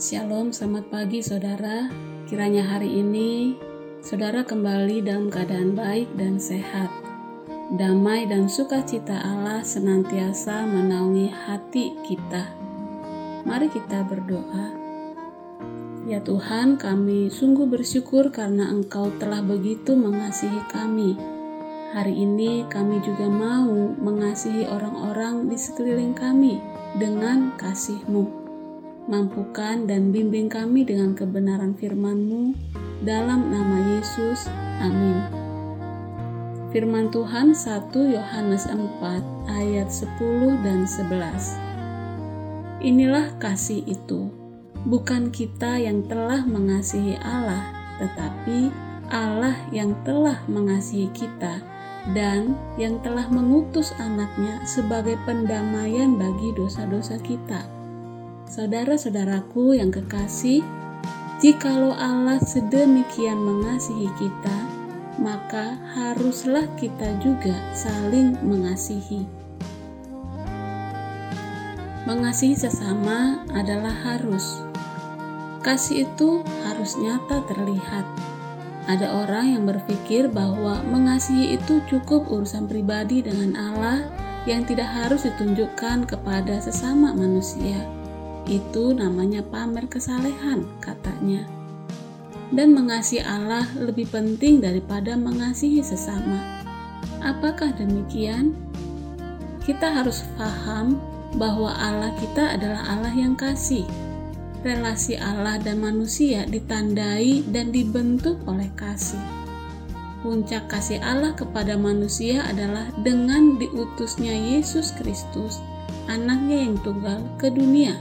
Shalom, selamat pagi saudara. Kiranya hari ini saudara kembali dalam keadaan baik dan sehat. Damai dan sukacita Allah senantiasa menaungi hati kita. Mari kita berdoa. Ya Tuhan, kami sungguh bersyukur karena Engkau telah begitu mengasihi kami. Hari ini kami juga mau mengasihi orang-orang di sekeliling kami dengan kasih-Mu mampukan dan bimbing kami dengan kebenaran firman-Mu dalam nama Yesus. Amin. Firman Tuhan 1 Yohanes 4 ayat 10 dan 11. Inilah kasih itu, bukan kita yang telah mengasihi Allah, tetapi Allah yang telah mengasihi kita dan yang telah mengutus anaknya sebagai pendamaian bagi dosa-dosa kita Saudara-saudaraku yang kekasih, jikalau Allah sedemikian mengasihi kita, maka haruslah kita juga saling mengasihi. Mengasihi sesama adalah harus. Kasih itu harus nyata terlihat. Ada orang yang berpikir bahwa mengasihi itu cukup urusan pribadi dengan Allah yang tidak harus ditunjukkan kepada sesama manusia. Itu namanya pamer kesalehan, katanya. Dan mengasihi Allah lebih penting daripada mengasihi sesama. Apakah demikian? Kita harus paham bahwa Allah kita adalah Allah yang kasih. Relasi Allah dan manusia ditandai dan dibentuk oleh kasih. Puncak kasih Allah kepada manusia adalah dengan diutusnya Yesus Kristus, anaknya yang tunggal ke dunia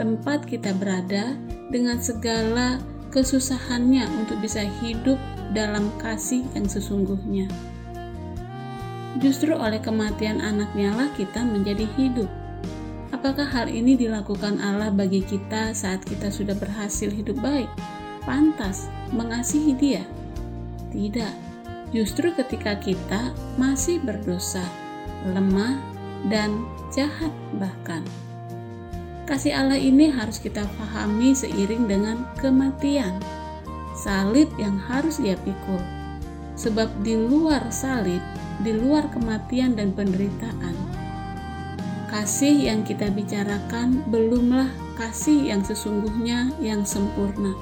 tempat kita berada dengan segala kesusahannya untuk bisa hidup dalam kasih yang sesungguhnya. Justru oleh kematian anaknya lah kita menjadi hidup. Apakah hal ini dilakukan Allah bagi kita saat kita sudah berhasil hidup baik? Pantas mengasihi dia? Tidak. Justru ketika kita masih berdosa, lemah, dan jahat bahkan. Kasih Allah ini harus kita pahami seiring dengan kematian, salib yang harus dia pikul. Sebab di luar salib, di luar kematian dan penderitaan, kasih yang kita bicarakan belumlah kasih yang sesungguhnya yang sempurna.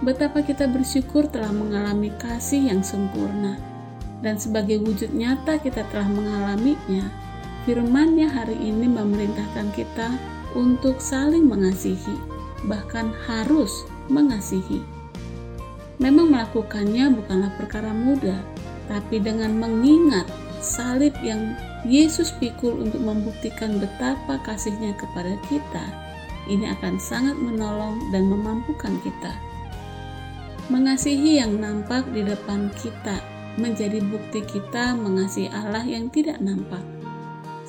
Betapa kita bersyukur telah mengalami kasih yang sempurna, dan sebagai wujud nyata kita telah mengalaminya Firman-Nya hari ini memerintahkan kita untuk saling mengasihi, bahkan harus mengasihi. Memang melakukannya bukanlah perkara mudah, tapi dengan mengingat salib yang Yesus pikul untuk membuktikan betapa kasihnya kepada kita, ini akan sangat menolong dan memampukan kita. Mengasihi yang nampak di depan kita menjadi bukti kita mengasihi Allah yang tidak nampak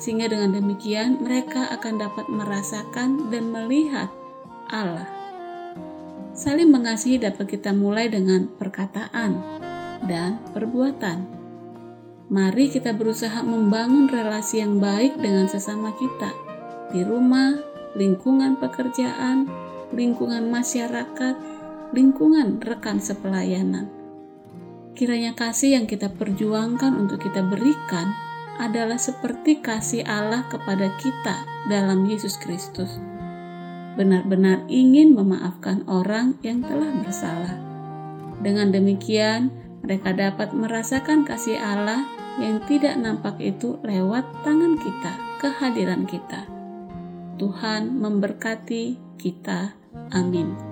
sehingga dengan demikian mereka akan dapat merasakan dan melihat Allah. Saling mengasihi dapat kita mulai dengan perkataan dan perbuatan. Mari kita berusaha membangun relasi yang baik dengan sesama kita di rumah, lingkungan pekerjaan, lingkungan masyarakat, lingkungan rekan sepelayanan. Kiranya kasih yang kita perjuangkan untuk kita berikan adalah seperti kasih Allah kepada kita dalam Yesus Kristus. Benar-benar ingin memaafkan orang yang telah bersalah. Dengan demikian, mereka dapat merasakan kasih Allah yang tidak nampak itu lewat tangan kita, kehadiran kita. Tuhan memberkati kita. Amin.